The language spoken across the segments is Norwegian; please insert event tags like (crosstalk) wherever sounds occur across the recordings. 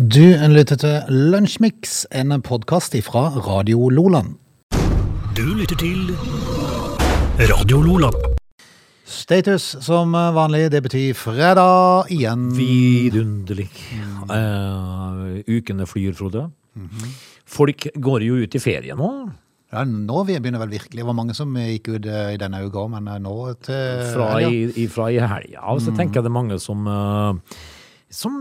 Du lytter til Lunsjmix, en podkast fra Radio Loland. Du lytter til Radio Lola. Status som vanlig, det betyr fredag igjen. Vidunderlig. Uh, ukene flyr, Frode. Folk går jo ut i ferie nå. Ja, nå begynner vel virkelig. Det var mange som gikk ut eh, i denne uka, men eh, nå til Fra i, i, fra i helga. Så tenker jeg det er mange som eh, som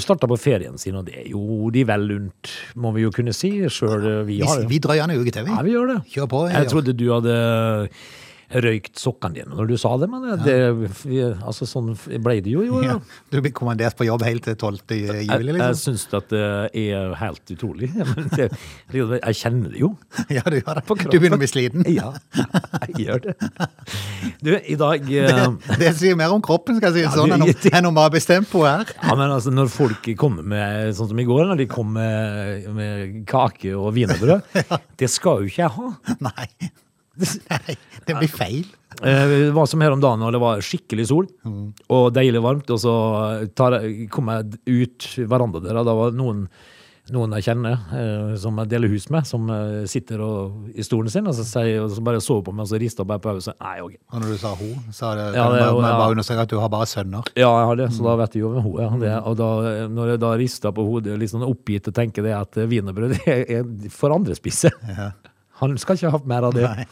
starta på ferien sin, og det er jo de vel unt, må vi jo kunne si. Sjøl vi Vi, det. vi drar gjerne uke til, vi. Ja, vi gjør det. Kjør på. Jeg trodde du hadde røykt sokkene dine når du sa det, men det, vi- altså sånn ble det jo. jo. Ja, du blir kommandert på jobb helt til 12. juli? juli, jeg jeg syns at det er helt utrolig. (laughs) Jeg, det, jeg kjenner det jo. (laughs) Ja, du gjør det. Du begynner å bli sliten. (laughs) Ja, jeg gjør det. Du, i dag det, Det sier mer om kroppen, skal jeg si, sånn, det- enn enn om på her. ja, men altså, Når folk kommer med sånn som i går, når de kom med, med kake og wienerbrød Det skal jo ikke jeg ha. Nei. (laughs) Nei, det blir feil. Eh, Det var som her om dagen, og det var skikkelig sol og deilig varmt. Og så tar, kom jeg ut verandadøra. da var noen, noen jeg kjenner, eh, som jeg deler hus med, som eh, sitter og, i stolen sin, og så, sier, og så bare så på meg og så rister bare på hodet. Nei, ok. Og når du sa hun, så er det, Ja, det er jeg bare, ja. understreke at du har bare sønner. Ja, jeg har det, så da vet jeg jo hvem hun er. Det, og da, når jeg da rister på hodet, litt sånn oppgitt og tenker det at wienerbrød (laughs) er for andre spise. Ja. Han skal ikke ha mer av det. Nei.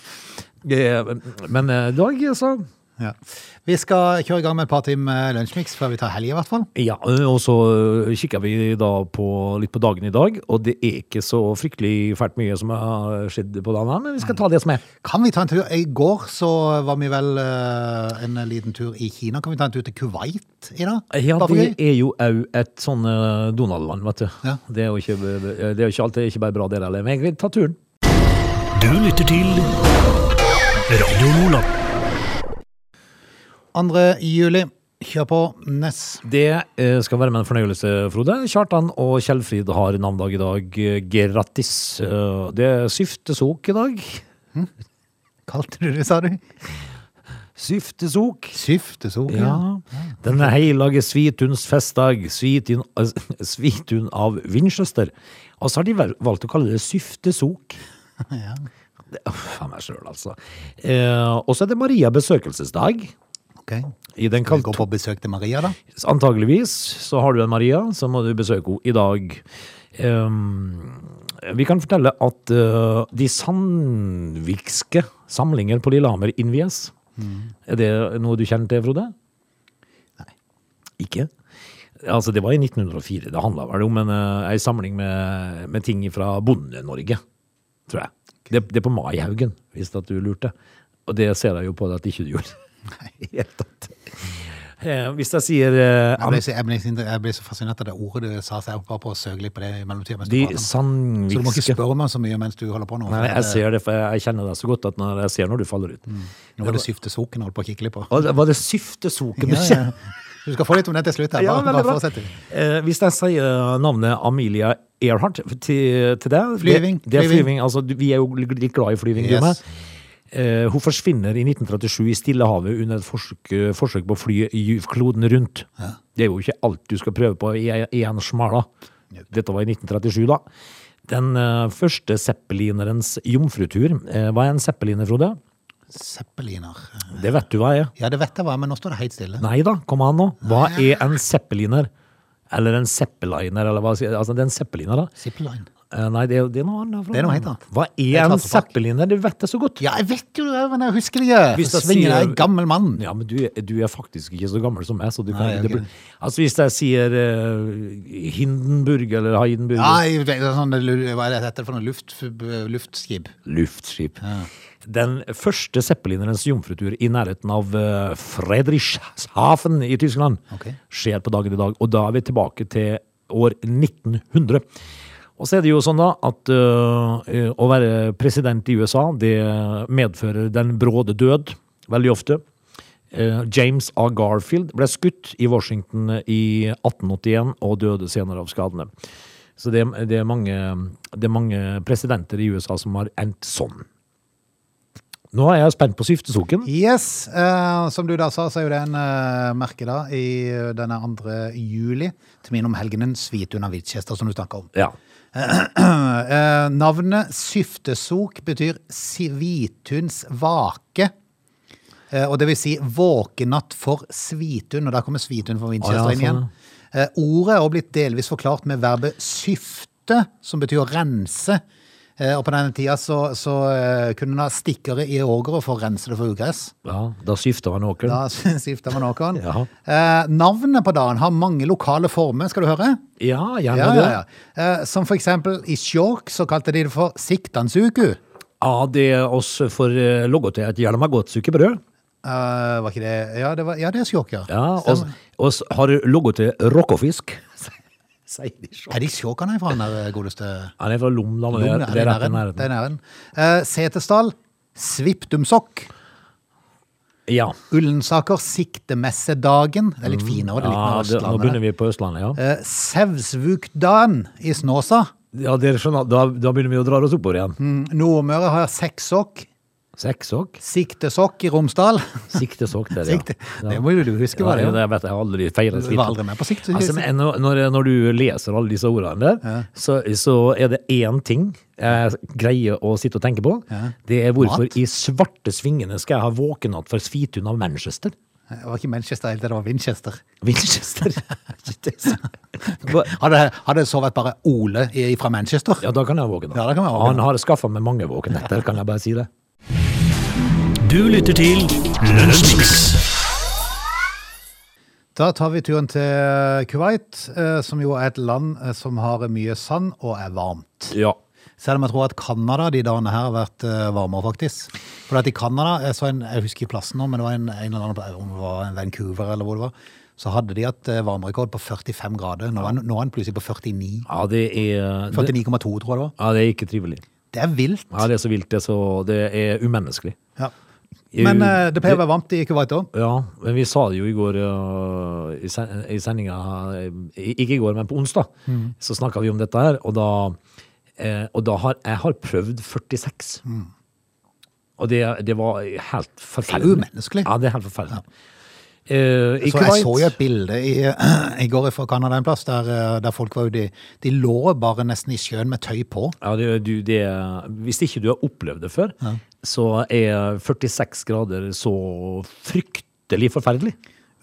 Eh, Men i dag, så Ja. Vi skal kjøre i gang med et par timer lunsjmix før vi tar helg, i hvert fall. Ja, og så kikker vi da på, litt på dagen i dag, og det er ikke så fryktelig fælt mye som har skjedd på dagen men vi skal ta det som er. Kan vi ta en tur? I går så var vi vel eh, en liten tur i Kina. Kan vi ta en tur til Kuwait i dag? Ja, det er jo òg et sånn eh, Donald-land, vet du. Ja. Det er jo ikke, det er ikke alltid ikke bare bra, det heller. Men jeg vil ta turen. Du lytter til Radio Nordland. 2. juli. Kjør på, Ness. Det eh, skal være med en fornøyelse, Frode. Kjartan og Kjellfrid har navnedag i dag. Grattis. Eh, Det er syftesok i dag. Kalte du det, sa du? Syftesok. Syftesok. Ja. Den hellige Svituns festdag, Svitun, eh, (laughs) Svitun av Winchester. Og så har de vel- valgt å kalle det syftesok. (laughs) Ja. Det- oh, Faen meg sjøl, altså. Eh, og så er det Maria besøkelsesdag. Ok. I den Skal vi gå på besøk til Maria, da? Antageligvis så har du en Maria, så må du besøke henne i dag. Eh, vi kan fortelle at eh, de sandvikske samlinger på Lillehammer innvies. Er det noe du kjenner til, Frode? Nei. Ikke? Altså, det var i 1904. Det handla vel om en, eh, ei samling med, med ting fra Bonde-Norge, tror jeg. Det, det er på Maihaugen, hvis at du lurte. Og det ser jeg jo på deg at ikke du gjorde. (laughs) Nei, helt tatt. Eh, hvis jeg sier eh, Jeg ble, så, jeg, ble, jeg ble så fascinert av det ordet du sa, så jeg var på å søke litt på det i mellomtida. De. Så du må ikke spørre meg så mye mens du holder på nå. Nei, jeg ser det, for jeg kjenner deg så godt at når jeg ser når du faller ut. Nå var det syftesoken jeg holdt på å kikke litt på. Var det syftesoken du Ja, ja. Du skal få litt om det til slutt. her. Bare, ja, bare fortsett. Eh, hvis jeg sier navnet Amelia Earhart til, til deg Flyving, Det, det er flyving. Altså, vi er jo litt glad i flyving. Yes. Uh, hun forsvinner i 1937 i Stillehavet under et forsøk, forsøk på å fly kloden rundt. Det er jo ikke alt du skal prøve på i, en smala. Dette var i 1937, da. Den uh, første zeppelinerens jomfrutur. Uh, hva er en zeppeliner, Frode? Zeppeliner. Det vet du hva er. Ja, det vet jeg hva, men nå står det helt stille. Nei da, kom an nå. Hva er en zeppeliner? Eller en zeppeliner, eller hva sier Altså, det er en zeppeliner, da. Zipline. Eh, Nei, det er, det er noe annet. Det er noe annet. Hva er er en klart for fuck. zeppeliner? Du vet det så godt. Ja, jeg vet jo det, men jeg husker det ikke. Hvis jeg Svingen er en gammel mann. Ja, men du, er- du er faktisk ikke så gammel som meg, så du kan Nei, det ok. Altså, hvis jeg sier eh, Hindenburg eller Heidenburg Ja, det er sånn, hva er det heter for noe? Luft, luftskip. Luftskip. Den første zeppelinerens jomfrutur i nærheten av uh, Fredrichshafen i Tyskland okay. skjer på dagen i dag. Og da er vi tilbake til år 1900. Og så er det jo sånn da at uh, å være president i USA, det medfører den bråde død, veldig ofte. Uh, James A. Garfield ble skutt i Washington i 1881 og døde senere av skadene. Så det, det, er mange, det er mange presidenter i USA som har endt sånn. Nå er jeg spent på syftesoken. Yes, Uh, som du da sa, så er jo det en uh, merke da i denne 2. juli til min om helgenen Svitun av Hvitchester, som du snakker om. Ja. Uh, (clears throat) navnet Syftesok betyr Svituns vake. Eh, og det vil si våkenatt for Svitun, og der kommer Svitun fra Winchester oh, ja, inn igjen. Eh, ordet er blitt delvis forklart med verbet syfte, som betyr å rense. Eh, og på denne tida så, så eh, kunne en ha stikkere i ågeret for å rense det for ugress. ja. Da skifta man åkeren. Da (laughs) skifta man åkeren. Ja. Eh, navnet på dagen har mange lokale former, skal du høre? Ja, gjerne Ja, det. ja, ja. Eh, som for eksempel i Skjåk så kalte de det for Siktansuku. Ja, det er oss for eh, logotet til et hjelma godt brød. Eh, var ikke det Ja, det, var, ja, det er Skjåk, ja. Ja, Stemmer. oss har logotet til (laughs) Er de Skjåk han er fra, den der godeste Han er fra Lom, da, det, ja, det er i rett i nærheten. Det er nærheten. nærheten. Eh, Setesdal Sviptumsokk. Ja. Ullensaker Siktemessedagen. Det er litt finere. Det er litt ja det, nå begynner vi på Østlandet, ja. Uh, Sevsvukdan i Snåsa. Ja, dere skjønner, da, da begynner vi å dra oss oppover igjen. Mm, Nordmøre har seksokk. Seksokk. Siktesokk i Romsdal. Siktesokk der, ja. Sikte. Det må jo du huske, Ja, det jo. vet jeg aldri feiret Du var aldri med på sikt. Altså, men når, når- du leser alle disse ordene der, så, så er det én ting jeg greier å sitte og tenke på. Det er hvorfor Mat? i svarte svingene skal jeg ha våkenatt for Svitun av Manchester? Det var ikke Manchester helt, det var Winchester. Winchester. Er (laughs) Hva- Hadde, hadde så vært bare Ole fra Manchester? ja, da kan jeg våkne. Ja, da kan jeg våkne. Han har skaffa meg mange våkenetter, kan jeg bare si det. Du lytter til Lønnsmix. Da tar vi turen til Kuwait, eh, som jo er et land eh, som har mye sand og er varmt. Ja. Selv om jeg tror at Canada de dagene her har vært eh, varmere, faktisk. For at i Canada, jeg, så en, jeg husker i plassen nå, men det var en, en eller annen, om det var en Vancouver eller hvor det var, så hadde de hatt eh, varmerekord på 45 grader. Nå er, nå er den plutselig på 49. ja, det er 49,2 tror jeg det var. Ja, det er ikke trivelig. Det er vilt. Ja, det er så vilt, det er, så, det er umenneskelig. Ja. Men uh, det pleier å være varmt i Kuwait òg. Ja, men vi sa det jo i går uh, i, sen i sendinga uh, Ikke i går, men på onsdag. Mm. Så snakka vi om dette her, og da, uh, og da har jeg har prøvd 46. Og det, det var helt forferdelig. Det er umenneskelig. Ja, det er helt forferdelig. Eh, I Så jeg så jo et bilde i, (clears throat) i går fra Canada en plass, der, eh, der folk var jo de, de lå bare nesten i sjøen med tøy på. ja, det, du, det, Hvis ikke du har opplevd det før, så er 46 grader så fryktelig forferdelig.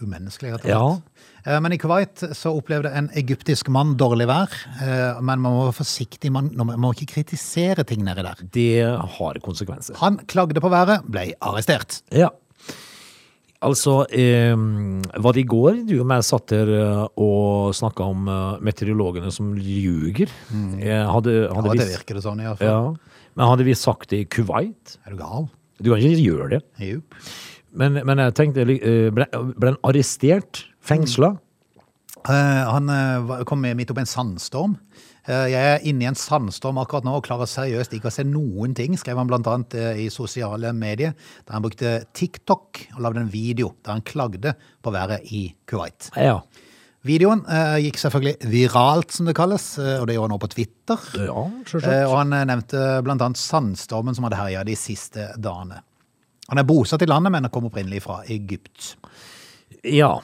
Umenneskelig, rett og Ja. slett. Eh, Men i Kuwait så opplevde en egyptisk mann dårlig vær. eh, Men man må være forsiktig, man, man må ikke kritisere ting nedi der. Det har konsekvenser. Han klagde på været, ble arrestert. Ja. Altså, eh, var det i går du og jeg satt her eh, og snakka om eh, meteorologene som ljuger? Mm. hadde, Ja, det virker det sånn, i hvert fall. ja. Men hadde vi sagt det i Kuwait? Er du gal? Du kan ikke gjøre det. Jupp. Men, men jeg tenkte eh, Ble, ble han arrestert? Fengsla? Eh, Han uh, kom midt oppi en sandstorm. Eh, Jeg er inne i en sandstorm akkurat nå og klarer seriøst ikke å se noen ting, skrev han annet eh, i sosiale medier, der han brukte TikTok og lagde en video der han klagde på været i Kuwait. Ja. Videoen eh, gikk selvfølgelig viralt, som det kalles, eh, og det gjør han nå på Twitter. Ja, Eh. Og han nevnte annet sandstormen som hadde herja de siste dagene. Han er bosatt i landet, men han kom opprinnelig fra Egypt. Ja.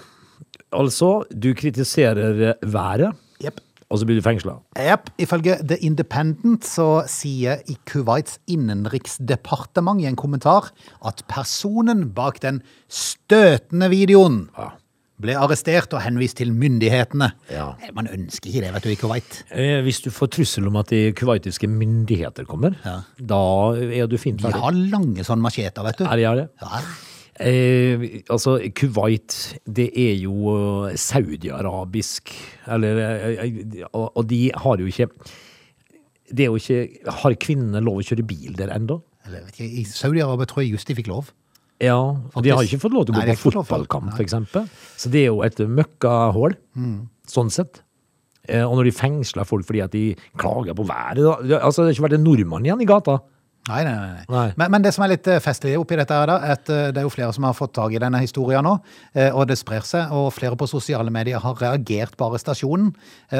Altså, du kritiserer været, Jepp. Og så blir du fengsla. Yep. Ifølge The Independent så sier i Kuwaits innenriksdepartement i en kommentar at personen bak den støtende videoen Ja. ble arrestert og henvist til myndighetene. Ja. Man ønsker ikke det, vet du, i Kuwait. Eh, Hvis du får trussel om at de kuwaitiske myndigheter kommer, Ja. da er du fint De har lange sånne macheter, vet du. Er det, har det? Ja. Eh, altså, Kuwait, det er jo eh, saudi-arabisk, eller eh, eh, og, de har jo ikke Det er jo ikke Har kvinnene lov å kjøre bil der ennå? I Saudi-Arabia tror jeg just de fikk lov. Ja, og de har ikke fått lov til å gå Nei, på fotballkamp, eksempel. Så det er jo et møkkahull, Mm. sånn sett. Eh, Og når de fengsler folk fordi at de klager på været da, Altså, det har ikke vært en nordmann igjen i gata. Nei, nei, nei. nei. Men, men det som er litt eh, festlig oppi dette, er da, at eh, det er jo flere som har fått tak i denne historien nå, eh, og det sprer seg, og flere på sosiale medier har reagert på arrestasjonen.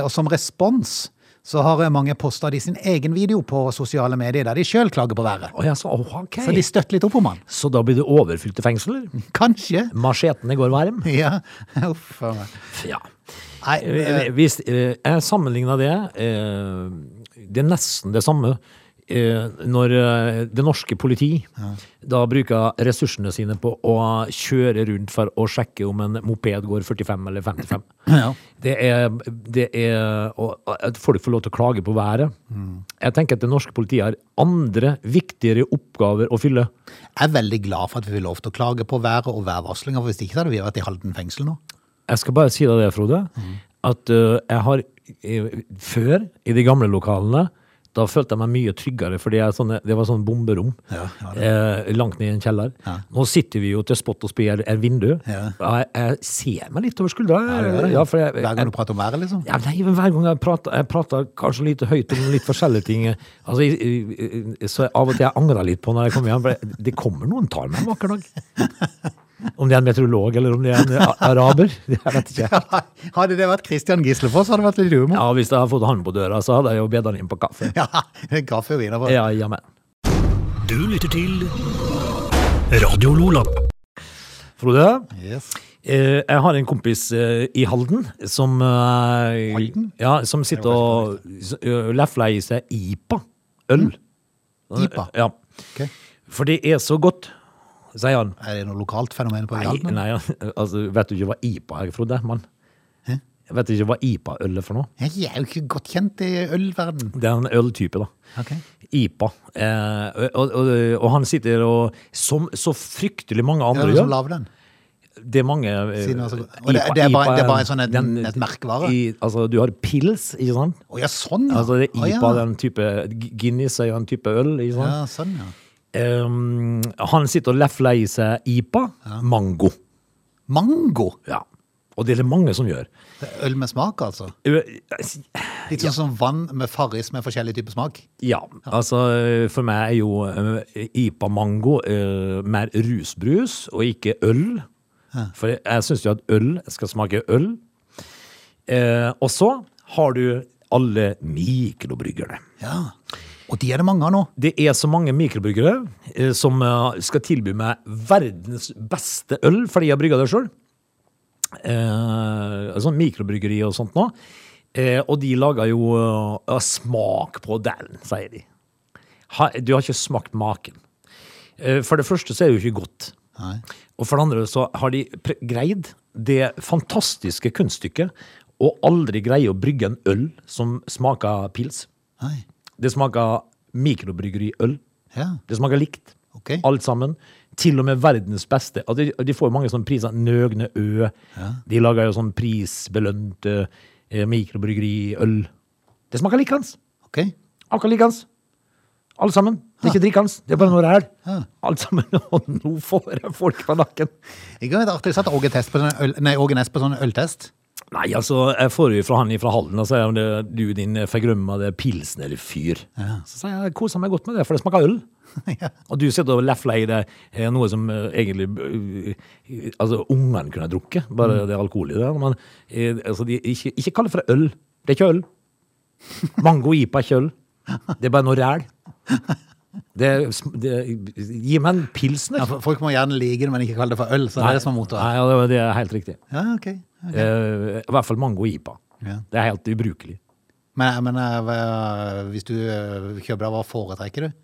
Og som respons så har mange posta de sin egen video på sosiale medier der de sjøl klager på været. Oh, ja, så, oh, okay. Så de støtter litt opp om han. Så da blir det overfylte fengsler? (laughs) Kanskje. Machetene går varm? (laughs) Ja. Uff a meg. Ja. Nei, Hvis jeg sammenligner det Det er nesten det samme når eh, det norske politi da bruker ressursene sine på å kjøre rundt for å sjekke om en moped går 45 eller 55. (clears throat) Ja. Det er, det er at folk får lov til å klage på været. Jeg tenker at det norske politiet har andre viktigere oppgaver å fylle. Jeg er veldig glad for at vi får lov til å klage på været og værvarslinger, hvis ikke så hadde vi vært i Halden fengsel nå. Jeg skal bare si deg det, Frode, at uh, jeg har før, i de gamle lokalene, da følte jeg meg mye tryggere, for det var sånn bomberom Ja, ja, eh, langt ned i en kjeller. Nå sitter vi jo til spott og spe i et vindu. Ja. Jeg, jeg ser meg litt over skuldra. Ja, Hver gang du prater om været, liksom. ja, nei, men hver gang jeg prater, jeg prater kanskje litt høyt om litt forskjellige ting. Altså, jeg, så av og til jeg angrer litt på når jeg kommer hjem, for det- det kommer noen tar meg en vakker dag. Om det er en meteorolog eller om det er en araber, det (laughs) jeg vet ikke. Hadde det vært Christian Gislefoss, hadde det vært litt humor. Ja, Hvis jeg hadde fått han på døra, så hadde jeg jo bedt han inn på kaffe. (laughs) Ja, kaffe og på Ja, jamen. Du lytter til Radio Lola. Frode, Yes. eh, jeg har en kompis eh, i Halden som eh, Halden? Ja, som sitter og uh, lefler i seg IPA. Øl. IPA? Ja. Okay. For det er så godt, sier han. Er det noe lokalt fenomen på Nei, Halden? nei, altså, vet du ikke hva IPA er, Frode? Mann? Vet du ikke hva IPA-øl er for noe? Jeg er jo ikke godt kjent i ølverden. Det er en øltype, da. Ok. IPA. Eh, og, og, og han sitter og Som så fryktelig mange andre Hvem gjør. lager den? Det er mange eh, Siden altså- IPA, det- det er bare- det er bare en sånn et- et merkevare? I, altså, du har pils, ikke sant? Å ja, sånn, ja. Altså, det er IPA, ja. den type Guinness er jo en type øl, ikke sant? Ja, sånn, ja. Um, han sitter og lefler i seg IPA. Mango. Mango! Ja. Og det er det mange som gjør. Det Øl med smak, altså. Litt sånn som vann med Farris med forskjellig type smak. Ja, altså for meg er jo eh, IPA Mango uh, mer rusbrus og ikke øl. For jeg, jeg syns jo at øl skal smake øl. Uh, og så har du alle mikrobryggerne. Ja. Og de er det mange av nå. Det er så mange mikrobryggere eh, som eh, skal tilby meg verdens beste øl, fordi jeg brygger det sjøl. Eh, sånn mikrobryggeri og sånt nå. Eh, og de lager jo eh, smak på den, sier de. Ha, du har ikke smakt maken. Eh, for det første så er det jo ikke godt. Nei. Og for det andre så har de pre- greid det fantastiske kunststykket å aldri greie å brygge en øl som smaker pils. Nei. Det smaker mikrobryggeriøl. Ja, Det smaker likt. Okay. Alt sammen. Til og med verdens beste. Altså, de, de får mange sånne priser. Nøgne Ø. De lager jo sånn prisbelønt eh, mikrobryggeriøl. Det smaker likens. Okay. Akkurat likens. Alle sammen. Det er ikke drikkens. Det er bare noe ræl. Alt sammen. (laughs) Og nå får jeg folk på nakken. Jeg, er det satt Åge Næss sånn Åge Ness på sånn øltest. Nei, altså, jeg får jo fra han fra Halden, og sier er det du din forgrømmede pilsnerfyr. Så sier jeg, koser meg godt med det, for det smaker øl. (laughs) ja. Og du sitter og lefler i det eh, noe som eh, egentlig eh, Altså, ungene kunne drukket, bare det er alkohol i det. Men altså, de, ikke, ikke kall det for øl. Det er ikke øl. Mango IPA er ikke øl. Det er bare noe ræl. Det, det, gi meg en pilsner. Ja, folk må gjerne like det, men ikke kalle det for øl. Så det er det som er motoren. Nei, ja, det, er helt riktig. Ja, ok. Eh, I hvert fall mango IPA. Ja. Det er helt ubrukelig. Men, men eh, hvis du eh, kjøper det, hva foretrekker du?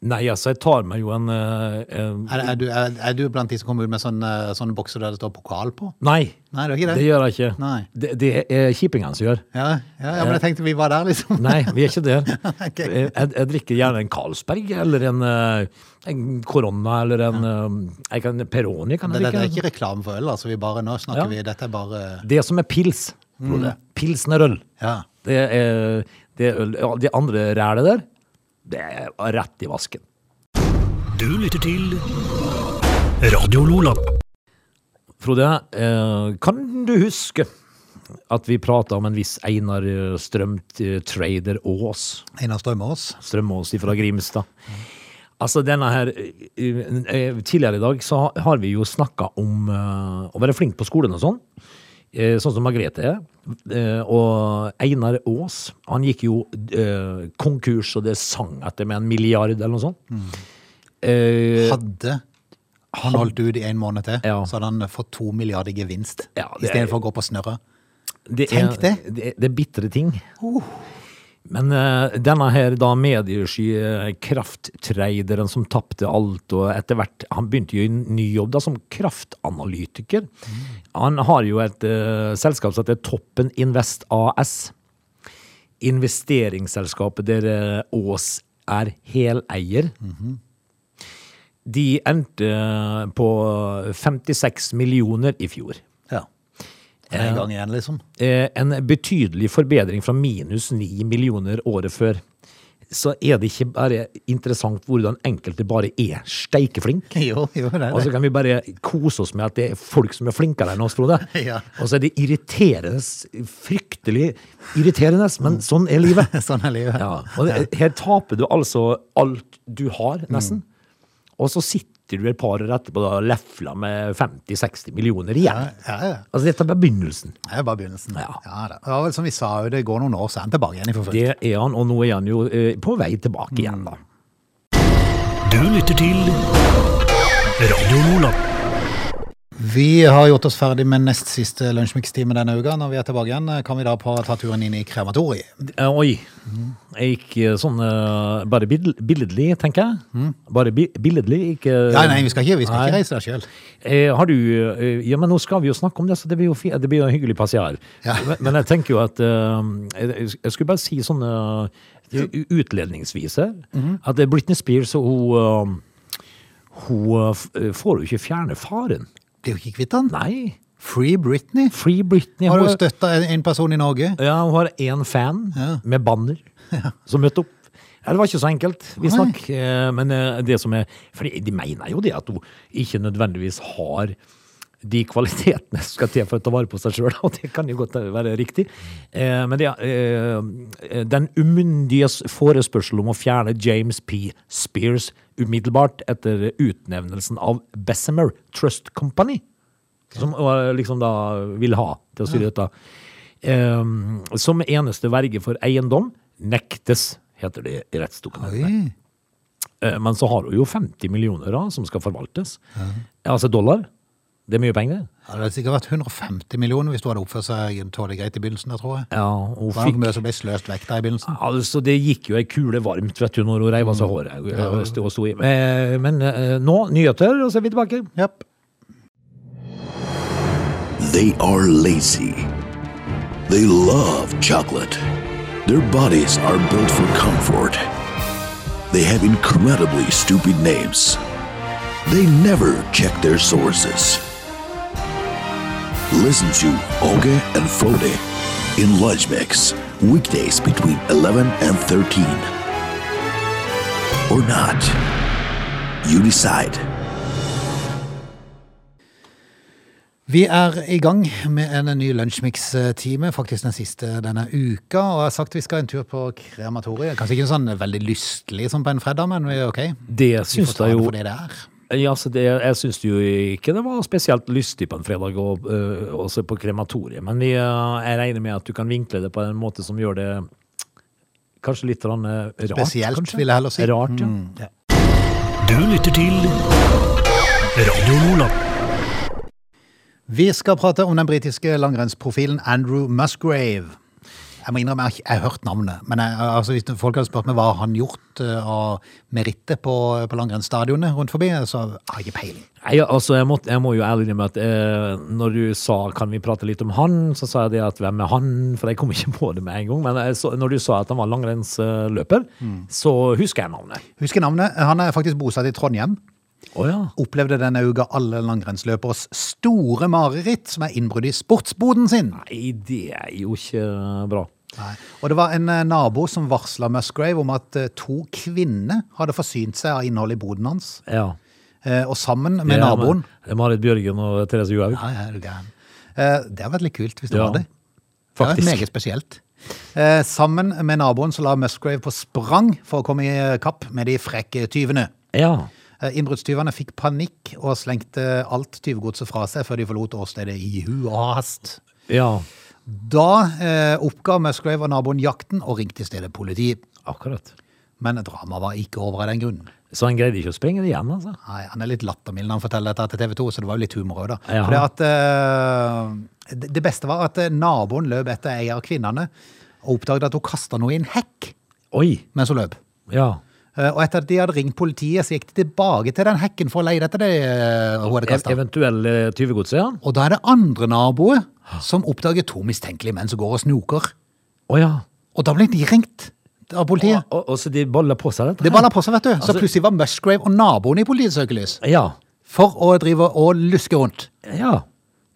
Nei, altså, jeg tar meg jo en, uh, Er, er, du, er, er du blant de som kommer ut med sånne, sånne bokser der det står pokal på? Nei, Nei, det det det? gjør jeg ikke. Det, det er kjipingene som gjør. Ja, ja, ja, men jeg tenkte vi var der, liksom. Nei, vi er ikke der. (laughs) okay. jeg, jeg drikker gjerne en Carlsberg eller en, Korona, en Corona eller en, ja. jeg kan, Peroni. Kan jeg det, det er ikke reklame for øl, altså. Vi bare, nå snakker vi Dette er bare Det som er pils, Frode. Pilsnerøl. Ja. Det er, det er øl. Det andre rælet der, det er rett i vasken. Du lytter til Radio Lola. Frode, eh, kan du huske at vi prata om en viss Einar Strømt Strøm-trader Aas? Einar Strømås. Strømås fra Grimstad. Altså denne her eh, eh, Tidligere i dag så har vi jo snakka om eh, å være flink på skolen og sånn. Eh, sånn som Margrethe. eh, Og Einar Aas, han gikk jo eh, konkurs, og det sang etter med en milliard eller noe sånt. Mm. Hadde han holdt ut i en måned til, Ja. så hadde han fått to milliarder i gevinst. Ja, Istedenfor å gå på snørra. tenk det. Det, det er bitre ting. Men uh, denne her da mediesky eh, krafttraderen som tapte alt, og etter hvert Han begynte jo i ny jobb da som kraftanalytiker. Han har jo et uh, selskap som heter Toppen Invest AS. Investeringsselskapet der eh, Aas er heleier. De endte på 56 millioner i fjor. En gang igjen, liksom. Eh, en betydelig forbedring fra minus 9 millioner året før. Så er det ikke bare interessant hvordan enkelte bare er steikeflink. (laughs) Jo, jo, det er Og så kan vi bare kose oss med at det er folk som er flinkere enn oss, Frode. (laughs) Ja. Og så er det irriterende, fryktelig irriterende, men sånn er livet. (laughs) Sånn er livet. Ja, og her taper du altså alt du har, nesten. Og så sitter du et par år etterpå og lefler med 50-60 millioner igjen. Ja, ja, ja. Altså, dette er bare begynnelsen. Det er bare begynnelsen. Ja. det var vel som vi sa, det går noen år, så er han tilbake igjen i forfølge. Det er han, og nå er han jo eh, på vei tilbake igjen, da. Du lytter til Radio Lola. Vi har gjort oss ferdig med nest siste lunsjmikstime denne uka. Når vi er tilbake igjen, kan vi da på, ta turen inn i krematoriet. Oi. Jeg gikk eh, sånn eh, bare billedlig, tenker jeg. Bare bi billedlig, ikke Nei, nei, vi skal ikke, vi skal ikke reise der sjøl. Eh, har du Ja, men nå skal vi jo snakke om det, så det blir jo, det blir jo en hyggelig passiar. Ja. Men, jeg tenker jo at eh, jeg, skulle bare si sånn utledningsvis her, at Britney Spears hun, eh, hun eh, får jo ikke fjerne faren. Blir jo ikke kvitt han. Nei. Free Britney. Free Britney. Har du støtta en, person i Norge? Ja, hun har én fan Ja. med banner (laughs) som møtte opp. Ja, det var ikke så enkelt, visstnok. Eh, Men eh, det som er For de mener jo det at hun ikke nødvendigvis har de kvalitetene som skal til for å ta vare på seg sjøl, (laughs) og det kan jo godt være riktig. Eh, Men det, eh, den umyndiges forespørsel om å fjerne James P. Spears umiddelbart etter utnevnelsen av Bessemer Trust Company, som eh, liksom da vil ha til å styre dette. Som eneste verge for eiendom nektes, heter det i rettsdokumentet. Men så har hun jo 50 millioner da, som skal forvaltes. Altså dollar. Det er mye penger. Ja, det hadde sikkert vært 150 millioner hvis du hadde oppført seg tålelig greit i begynnelsen. der, tror jeg. Ja, hun Det fikk mye som ble sløst vekk der i begynnelsen. Altså, det gikk jo ei kule varmt, vet du, når hun reiv av seg håret. og sto- og sto i. Eh, Men eh, nå, nyheter, og så er vi tilbake. Yep. They are lazy. They love chocolate. Their bodies are built for comfort. They have incredibly stupid names. They never check their sources. Listen to Oge and Frode in Lunch Mix, weekdays between 11 and 13. Or not. You decide. Vi er i gang med en ny lunsjmix-time, faktisk den siste denne uka. Og jeg har sagt vi skal en tur på krematoriet. Kanskje ikke sånn veldig lystelig som på en fredag, men vi er ok. Det syns jeg jo det det. Ja, så det, jeg syns jo ikke det var spesielt lystig på en fredag å øh, å se på krematoriet. Men vi, øh, jeg regner med at du kan vinkle det på en måte som gjør det kanskje litt øh, rart. Spesielt, kanskje? vil jeg heller si. Rart, ja. Mm, ja. Du lytter til Radio Nordland. Vi skal prate om den britiske langrennsprofilen Andrew Musgrave. Jeg må innrømme, jeg har jeg hørt navnet, men jeg, altså, hvis folk hadde spurt meg hva han gjort uh, av meritter på, på langrennsstadionet rundt forbi, så har jeg ikke peiling. Nei, altså, jeg, måtte, jeg må jo ærlig innrømme at eh, når du sa kan vi prate litt om han, så sa jeg det at hvem er han? For jeg kom ikke på det med en gang. Men jeg så, når du sa at han var langrennsløper, så husker jeg navnet. Husker navnet. Han er faktisk bosatt i Trondheim. Å ja. Opplevde denne uka alle langrennsløperes store mareritt, som er innbrudd i sportsboden sin. Nei, det er jo ikke bra. Nei. Og det var en eh, nabo som varsla Musgrave om at eh, to kvinner hadde forsynt seg av innholdet i boden hans. Ja. Eh, Og sammen med er naboen er Marit Bjørgen og Therese Johaug. Ja, ja. Eh, Det har vært litt kult hvis det Ja, var det. Det var faktisk. meget spesielt. Eh, Sammen med naboen så la Musgrave på sprang for å komme i kapp med de frekke tyvene. Ja. Eh, Innbruddstyvene fikk panikk og slengte alt tyvegodset fra seg før de forlot åstedet i hu og hast. Ja, Da eh, oppga Musgrave og naboen jakten og ringte i stedet politi. akkurat. Men dramaet var ikke over av den grunnen. Så han greide ikke å springe det igjen, altså? Nei, Han er litt lattermild når han forteller dette til TV 2, så det var jo litt humor òg, da. For det, at, eh, det det beste var at eh, naboen løp etter ei av kvinnene og oppdaget at hun kasta noe i en hekk Oi! mens hun løp. Ja. Eh, Og etter at de hadde ringt politiet, så gikk de tilbake til den hekken for å leie etter det eh, hun hadde Ev kasta. eventuell eh, tyvegods, ja. Og da er det andre naboer som oppdager to mistenkelige menn som går og snoker. Å ja. Og da ble de ringt av politiet. Og, og så de baller på seg dette? Det baller på seg, vet du. Så Altså- plutselig var Musgrave og naboene i politiets søkelys. Ja. For å drive og luske rundt. Ja.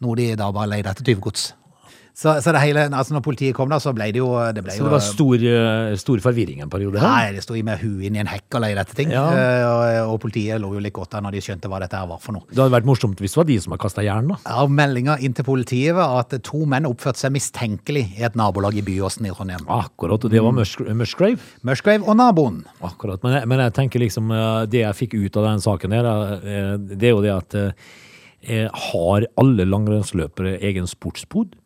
Noe de da bare leide etter tyvegods. Så, så det hele, altså når politiet kom da, så ble det jo det ble Så jo, det var stor, eh, stor forvirring en periode her? Nei, det sto i med huet inn i en hekk og leide ting. Ja. Eh, og, og politiet lå jo litt godt der når de skjønte hva dette her var for noe. Det hadde vært morsomt hvis det var de som har kasta jern, da. Ja, meldinga inn til politiet var at to menn oppførte seg mistenkelig i et nabolag i Byåsen i Trondheim. Akkurat, og det var Mus Musgrave. Musgrave og naboen. Akkurat, men jeg, men jeg tenker liksom eh, Det jeg fikk ut av den saken eh, det er jo det at eh, Har alle langrennsløpere egen sportsbod?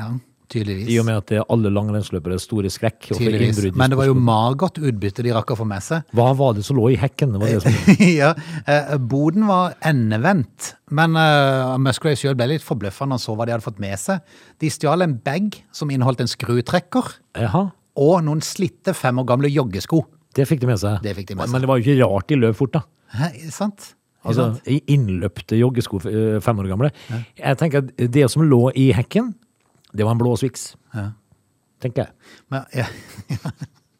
Ja, tydeligvis. I og med at det er alle langrennsløpere er store skrekk. tydeligvis. Men det var jo magert utbytte de rakk å få med seg. Hva var det som lå i hekken? Var det som... (laughs) ja, eh, Boden var endevendt, men uh, Musgrave sjøl ble litt forbløffa når han så hva de hadde fått med seg. De stjal en bag som inneholdt en skrutrekker Aha. og noen slitte fem år gamle joggesko. det fikk de med seg. Det fikk de med seg. Men det var jo ikke rart de løp fort, da. Hæ, sant? Altså, innløpte joggesko eh, fem år gamle. Jeg tenker at det som lå i hekken, det var en blå Swix. Ja. Tenker jeg. Men, ja.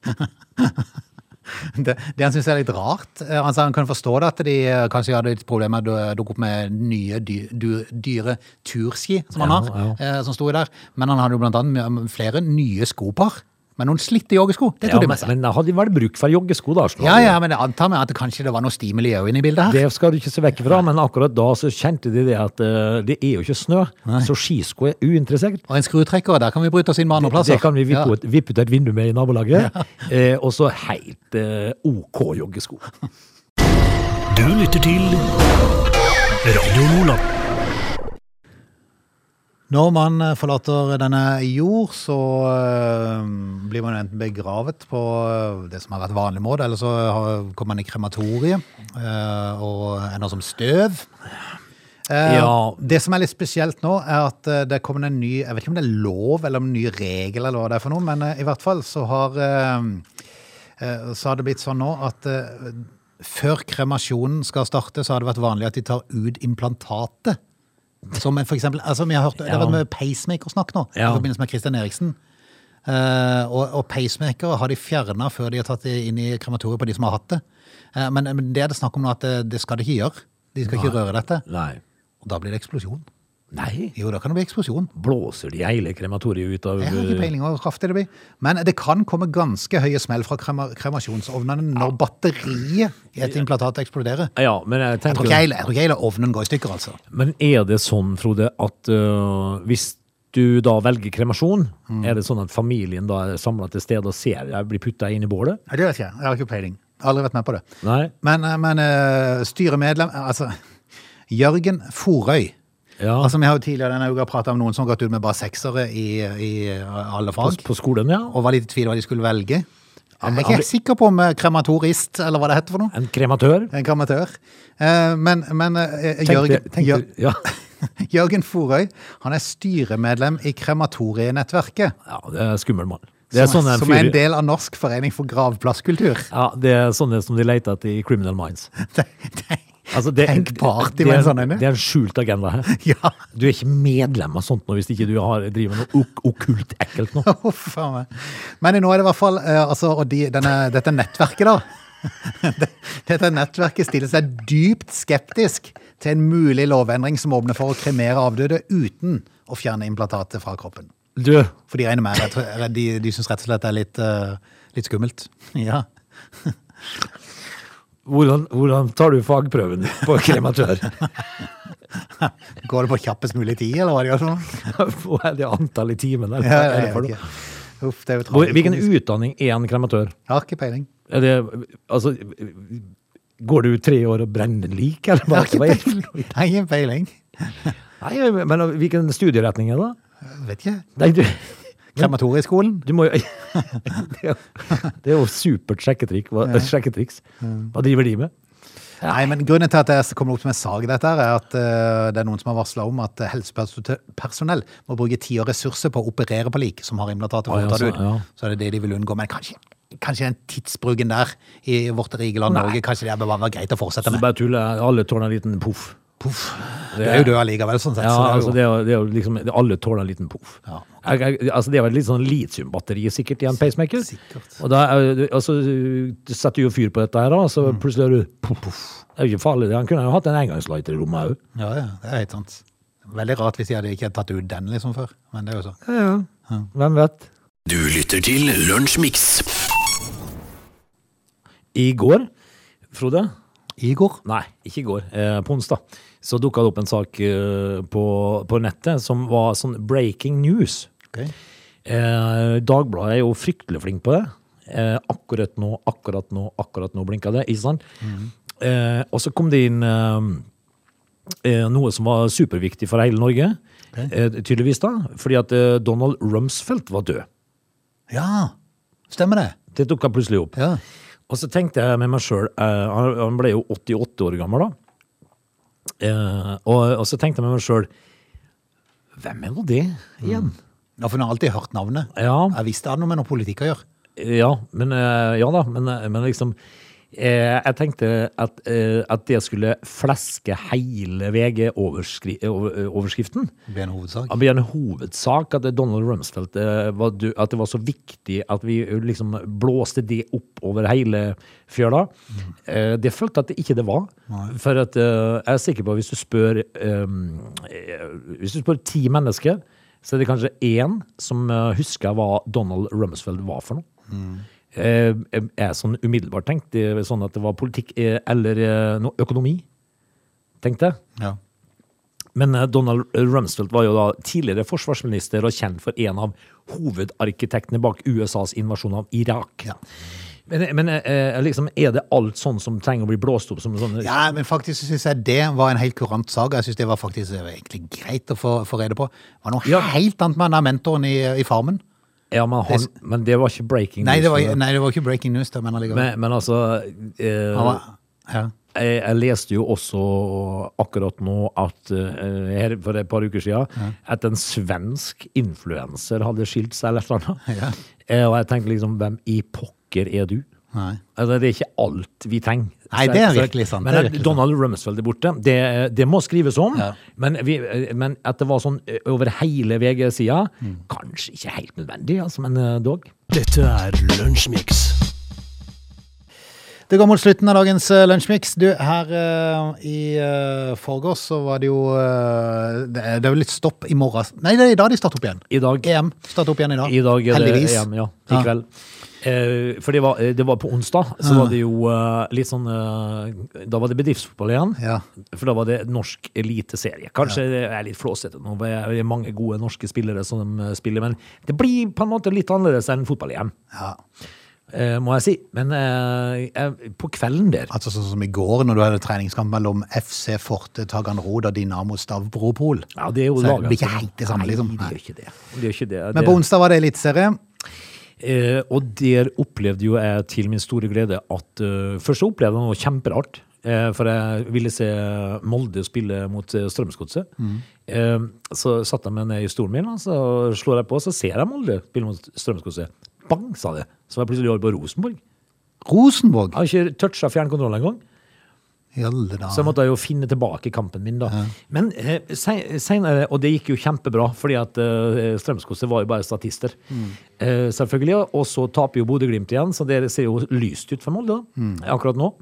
(laughs) det, det han syns er litt rart eh, altså Han kan forstå det at de eh, kanskje hadde litt problemer med å dukke opp med nye dy, dy, dyre turski som han har, eh, som sto der. Men han hadde jo blant annet flere nye skopar. Men noen slitte joggesko, det Ja, tok de med seg. men hadde de vel bruk for joggesko, da? Ja, ja, men jeg antar meg at det kanskje det var noe stimuli òg inne i bildet her. Det skal du ikke se vekk fra, men akkurat da så kjente de det at uh, det er jo ikke snø, så skisko er uinteressert. Og en skrutrekker, der kan vi bryte oss inn med andre plasser. Det kan vi vippe, Ja. ut, vippe ut et vindu med i nabolaget. (laughs) Eh, og så helt eh, OK joggesko. Du lytter til Radio Nordland. Når man eh, forlater denne jord, så eh, blir man enten begravet på eh, det som har vært vanlig måte, eller så kommer man i krematoriet og ender som støv. Ja. Det som er litt spesielt nå, er at det kommer en ny Jeg vet ikke om det er lov eller en ny regel, eller hva det er for noe, men i hvert fall så har så har det blitt sånn nå at før kremasjonen skal starte, så har det vært vanlig at de tar ut implantatet. Som for eksempel, altså vi har hørt, Det har vært mye pacemaker-snakk nå, Ja. i forbindelse med Christian Eriksen. Uh, og, og pacemaker har de fjerna før de har tatt det inn i krematoriet på de som har hatt det. Uh, men, men det er det snakk om nå at det, det skal de ikke gjøre. De skal ikke røre dette. Nei. Og da blir det eksplosjon. Nei. Jo, da kan det bli eksplosjon. Blåser de hele krematoriet ut av Jeg har ikke peiling på hvor kraftig det blir. Men det kan komme ganske høye smell fra krema, kremasjonsovnene når batteriet i et implantat eksploderer. Ja, men jeg Jeg tror tenker ikke hele, jeg tror ikke hele ovnen går i stykker, altså. Men er det sånn, Frode, at uh, hvis du da velger kremasjon, Mm. er det sånn at familien da er samla til stede og ser jeg blir putta inn i bålet? Nei, det vet jeg. Jeg har ikke peiling. Aldri vært med på det. Nei? Men, eh, men uh, styremedlem Altså, Jørgen Forøy. Ja, Altså, Vi har jo tidligere denne uka prata om noen som har gått ut med bare seksere i, i alle på, fag, på skolen, ja. og var litt i tvil hva de skulle velge. Jeg er ikke helt sikker på om eh, krematorist, eller hva det heter for noe. En krematør. En krematør. Eh, Men, men eh, Jørgen, det- tenk Jør, det- ja. (laughs) Jørgen Forøy han er styremedlem i Krematorienettverket. ja, det er skummel mann. Det er som, sånn en som er en del av Norsk forening for gravplasskultur. ja, det er sånne som de leter etter i Criminal Minds. (laughs) Det- det- Altså, det, Tenk party med en sånn en, Det er en skjult agenda her. (laughs) Ja, Du er ikke medlem av sånt nå hvis ikke du har, driver med noe ok okkult ekkelt nå. (laughs) Oh. Men nå er det i hvert fall uh, altså, Og de, denne, dette nettverket, da. (laughs) Dette nettverket stiller seg dypt skeptisk til en mulig lovendring som åpner for å kremere avdøde uten å fjerne implantatet fra kroppen. Du, For de regner med De, de syns rett og slett det er litt, uh, litt skummelt. Ja. Hvordan, hvordan tar du fagprøven på krematør? (laughs) Går det på kjappest mulig tid, eller hva det gjør sånn? Hva det antallet i timen? Eller, Ja, ja, ja, ikke. Uff, Hvor, hvilken utdanning er en krematør? Har ikke peiling. Er det, altså, går du tre år og brenner lik, eller Jeg har hva? ikke peiling. Nei, men hvilken studieretning er det? Vet ikke. Nei, du, Krematorieskolen? du må jo (laughs) Det er jo, er supert sjekketriks. Hva driver de med? Nei, men Grunnen til at jeg kommer opp med sag dette, er at eh, det er noen som har varsla om at helsepersonell må bruke tid og ressurser på å operere på lik som har implantatet Å, ja, så- ja. Så er det det de vil unngå. Men kanskje, kanskje den tidsbruken der i vårt rike land Norge, kanskje det er bare greit å fortsette med. Så bare tuller. Alle tåler en liten poff. Puff. Du er jo død allikevel, sånn sett. Ja, så det er altså det er, jo- det er jo liksom Alle tåler en liten poff. Ja. Jeg, jeg, altså det er vel litt sånn litiumbatteri sikkert i en pacemaker. Sikkert. Og da er, det- altså, du setter jo fyr på dette her, da, så Mm. plutselig er du poff, poff. Det er jo ikke farlig. Han kunne jo hatt en engangslighter i rommet òg. ja, ja, det er helt sant. Veldig rart hvis de hadde ikke tatt ut den liksom før, men det er jo så. Ja, ja Hvem vet? Du lytter til Lunsjmix. I går, Frode I går? Nei, ikke i går. Eh, på onsdag. Så dukka det opp en sak eh, på, på nettet som var sånn breaking news. Okay. Eh, Dagbladet er jo fryktelig flink på det. Eh, akkurat nå, akkurat nå, akkurat nå blinka det. Ikke sant? Eh, og så kom det inn eh, eh, noe som var superviktig for hele Norge. Eh, tydeligvis da, Fordi at Donald Rumsfeldt var død. Ja, stemmer det. Det dukka plutselig opp. Ja. Og så tenkte jeg med meg sjøl Han han ble jo 88 år gammel da. Eh, og, og så tenkte jeg med meg sjøl Hvem er nå det igjen? Ja, for hun har alltid hørt navnet. Ja. Jeg visste det hadde noe med noe politikk å gjøre. Ja, men, uh, ja da, men, eh, men liksom Jeg tenkte at, eh, at det skulle fleske hele VG-overskriften. Det blir en hovedsak. Blir en hovedsak at Donald Rumsfeldt eh, var, At det var så viktig at vi eh, liksom blåste det opp over hele fjøla. Eh, Det følte at det ikke det var. For at eh, jeg er sikker på at hvis du spør eh, eh, Hvis du spør ti mennesker, så er det kanskje én som eh, husker hva Donald Rumsfeld var for noe. Eh, Jeg er sånn umiddelbart tenkt er sånn at det var politikk eh, eller eh, økonomi, tenkte jeg. Ja. Men eh, Donald Rumsfeldt var jo da tidligere forsvarsminister og kjent for en av hovedarkitektene bak USAs invasjon av Irak. Ja. Men, men eh, liksom, er det alt sånn som trenger å bli blåst opp sånn Ja, men faktisk syns jeg det var en helt kurant sak. Jeg syns det var faktisk egentlig greit å få, få rede på. Det var noe Ja. helt annet med den mentoren i, i Farmen. Ja, men, han, men det var ikke breaking Nei news. det, var, nei, det var ikke breaking news, da, men. Men, men altså eh, var- Ja. jeg, jeg leste jo også akkurat nå at eh, her for et par uker siden at en svensk influenser hadde skilt seg eller annet. Ja. Eh, og jeg tenkte liksom, hvem i pokker er du? Nei. Altså, det er ikke alt vi trenger. Nei, det er virkelig sant, Men at Donald Rumsfeld er borte, det, det må skrives om. Ja. Men, vi, men at det var sånn eh, over hele VG-sida, Mm. kanskje ikke helt nødvendig, altså, men eh, dog. Dette er Lunsjmix. Det går mot slutten av dagens uh, lunsjmix. Du, her uh, i uh, forgårs så var det jo uh, det, er, det er jo litt stopp i morgen. Nei, det er i dag de starter opp igjen. I dag, EM starter opp igjen i dag. i dag er Heldigvis. det EM, ja, i Ja. Eh, for det var, eh, det var på onsdag, så var det jo eh, litt sånn eh, Da var det bedriftsfotball igjen. Ja. For da var det norsk eliteserie. Kanskje det er litt flåsete nå, det er mange gode norske spillere som de spiller, men det blir på en måte litt annerledes enn fotball-EM, ja. eh, må jeg si. Men eh, på kvelden der Altså sånn som i går, når du hadde treningskamp mellom FC Forte Taganrod og Dinamo Stavropol. Ja, det er jo Så det blir ikke helt det samme, Nei, liksom. det gjør ikke det. Det gjør ikke det. Men på onsdag var det eliteserie. Eh, og der opplevde jo jeg til min store glede at eh, Først så opplevde jeg noe kjemperart. Eh, for jeg ville se Molde spille mot eh, Strømsgodset. Eh, så satte jeg meg ned i stolen min, og så slår jeg på, og så ser jeg Molde spille mot Strømsgodset. Bang, sa det. Så var jeg plutselig over på Rosenborg. Rosenborg. Jeg har ikke toucha fjernkontrollen engang. Så jeg måtte jo finne tilbake kampen min, da. Men eh, senere, og det gikk jo kjempebra, fordi at eh, Strømsgodset var jo bare statister. Eh, selvfølgelig. Og så taper jo Bodø-Glimt igjen, så det ser jo lyst ut for Molde da, akkurat nå.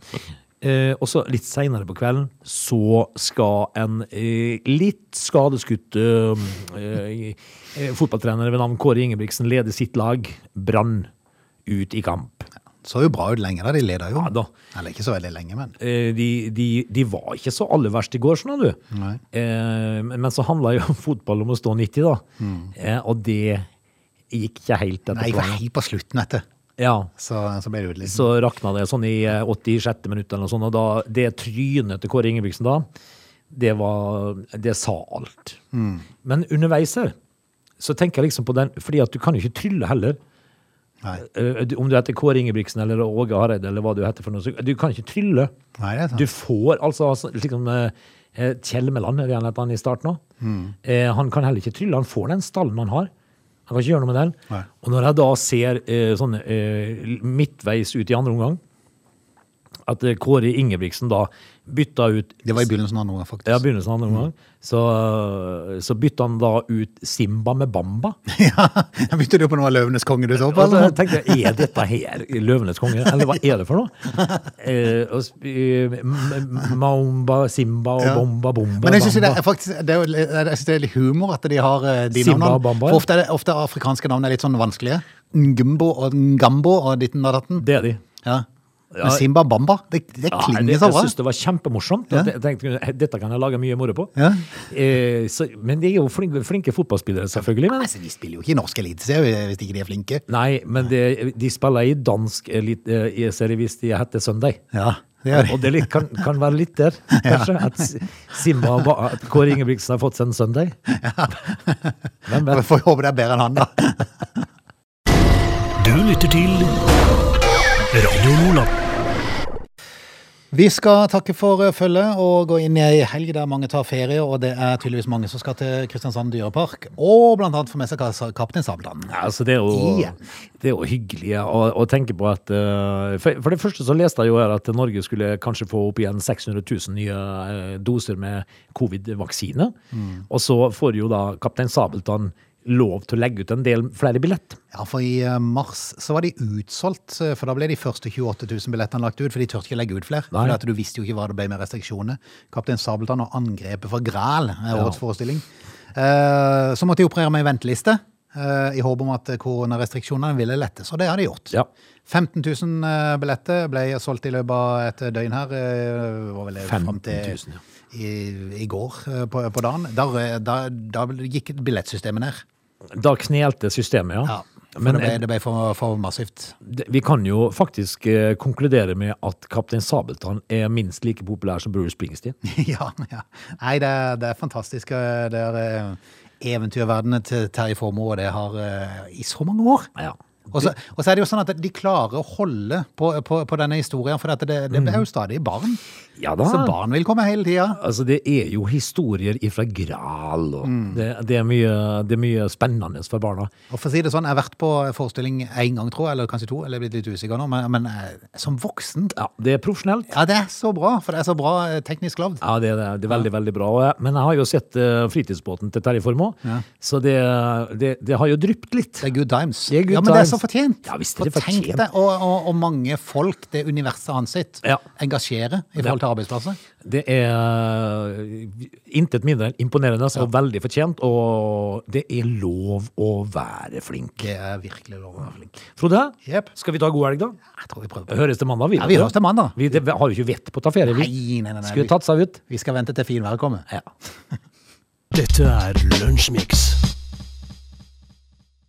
Eh, og så litt seinere på kvelden så skal en eh, litt skadeskutt eh, eh, fotballtrener ved navn Kåre Ingebrigtsen lede sitt lag, Brann, ut i kamp. Så jo bra ut lenge da, de leda jo. Ja da. Eller ikke så veldig lenge, men. Eh, de, de, de var ikke så aller verst i går, skjønner du. Nei. Eh, men så handla jo (laughs) fotball om å stå 90, da. Eh, og det gikk ikke helt etter Nei, jeg var helt på slutten, vet du. Ja, Så, så ble det litt. så rakna det sånn i eh, 86. minutt eller noe sånt, og da, det trynet til Kåre Ingebrigtsen da, det var Det sa alt. Men underveis her så tenker jeg liksom på den, fordi at du kan jo ikke trylle heller. Nei, Eh, Om du heter Kåre Ingebrigtsen eller Åge Hareide eller hva du heter for noe, så du kan ikke trylle. Nei det er sant. Du får altså altså, liksom eh, eh, Kjelmeland, er det han han i starten nå? Mm. Han kan heller ikke trylle. Han får den stallen han har. Han kan ikke gjøre noe med den. Nei. Og når jeg da ser sånn midtveis ut i andre omgang, at Kåre Ingebrigtsen da bytta ut Det var i begynnelsen av noe, faktisk. ja, begynnelsen av andre omgang, så, så bytta han da ut Simba med Bamba. (laughs) Ja, Begynte du på noe av Løvenes konge du så på? Og så tenkte jeg, er dette her Løvenes konge, eller hva er det for noe? (laughs) Eh, og eh, Maumba, Simba og Ja. Bomba, Bomba, Men jeg synes det er faktisk det det er litt humor at de har eh, de Simba navnene. og Bamba. For ofte er det ofte er afrikanske navn er litt sånn vanskelige. Ngumbo og Ngambo og ditten og datten. Det er de. Ja. Men Med Simba Bamba, det, det Ja, klinger det, så jeg bra. syns det var kjempemorsomt. Ja. Jeg tenkte, Dette kan jeg lage mye moro på. Ja. Eh, så, men de er jo flinke, flinke fotballspillere, selvfølgelig. Men, Altså, de spiller jo ikke i norsk eliteserie hvis ikke de er flinke. nei, men det, de spiller i dansk eliteserie hvis de heter Søndag. Ja, det gjør. Og det litt, kan, kan være litt der, (laughs) kanskje. At Simba at Kåre Ingebrigtsen har fått seg en Sunday. Hvem (laughs) Vi vet? får håpe det er bedre enn han, da. Du lytter til Radio Nordland. Vi skal takke for følget og gå inn i ei helg der mange tar ferie, og det er tydeligvis mange som skal til Kristiansand dyrepark, og annet få med seg Kaptein Sabeltann. Ja, altså det, er jo, det er jo hyggelig ja, å, å tenke på at uh, for, for det første så leste jeg jo her at Norge skulle kanskje få opp igjen 600 000 nye eh, doser med covid-vaksine. Og så får jo da Kaptein Sabeltann lov til å legge ut en del flere billett. Ja, for i eh, mars så var de utsolgt, eh, for da ble de første 28 000 billettene lagt ut, for de tørte ikke legge ut flere. Nei. For du visste jo ikke hva det ble med restriksjoner. Kaptein Sabeltann og angrepet for Græl er årets forestilling. Eh, Så måtte de operere med en venteliste, i håp om at koronarestriksjonene ville lettes, og det har de gjort. Ja. 15 000 eh, billetter ble solgt i løpet av et døgn her. Var vel det 15 frem til 000, ja. I, i går eh, på, på dagen. Da, da, gikk billettsystemet ned. Da knelte systemet, ja. Ja, Men det ble, eh, det ble for, for massivt. vi kan jo faktisk eh, konkludere med at Kaptein Sabeltann er minst like populær som Bruce Springsteen. (laughs) ja, ja. Nei, det er, det er fantastisk. Det er eh, eventyrverdenen til Terje Formoe, og det har eh, i så mange år. Ja. Og så, og så er det jo sånn at de klarer å holde på, på, på denne historien, for det, det blir jo stadig barn. Ja da. Så barn vil komme hele tida. Altså, det er jo historier ifra Gral, og Mm. det, det, er mye, det er mye spennende for barna. Og for å si det sånn, jeg har vært på forestilling én gang, tror jeg, eller kanskje to, eller jeg er blitt litt usikker nå, men, men eh, som voksen Ja, det er profesjonelt. Ja, det er så bra, for det er så bra eh, teknisk lagd. Ja, det er, det er veldig, veldig bra. Men jeg har jo sett eh, fritidsbåten til Terje Formoe, så det, det, det har jo drypt litt. Det er good times. Det er good ja, men det er times. Så fortjent. Ja, visst er det tenk fortjent. deg, og, og, og mange folk det universet hans sitt Ja. engasjerer i forhold til arbeidsplasser. Det er intet mindre enn imponerende og veldig fortjent, og det er lov å være flink. Det er virkelig lov å være flink. Frode, yep. skal vi ta god helg, da? Jeg tror vi prøver på. Høres til mandag, vi. Ja, vi høres til mandag. Vi det, har jo ikke vett på å ta ferie, vi. Nei, nei, nei. nei. Skulle tatt seg ut. Vi, vi skal vente til finværet kommer. Ja. (laughs) Dette er Lunsjmix.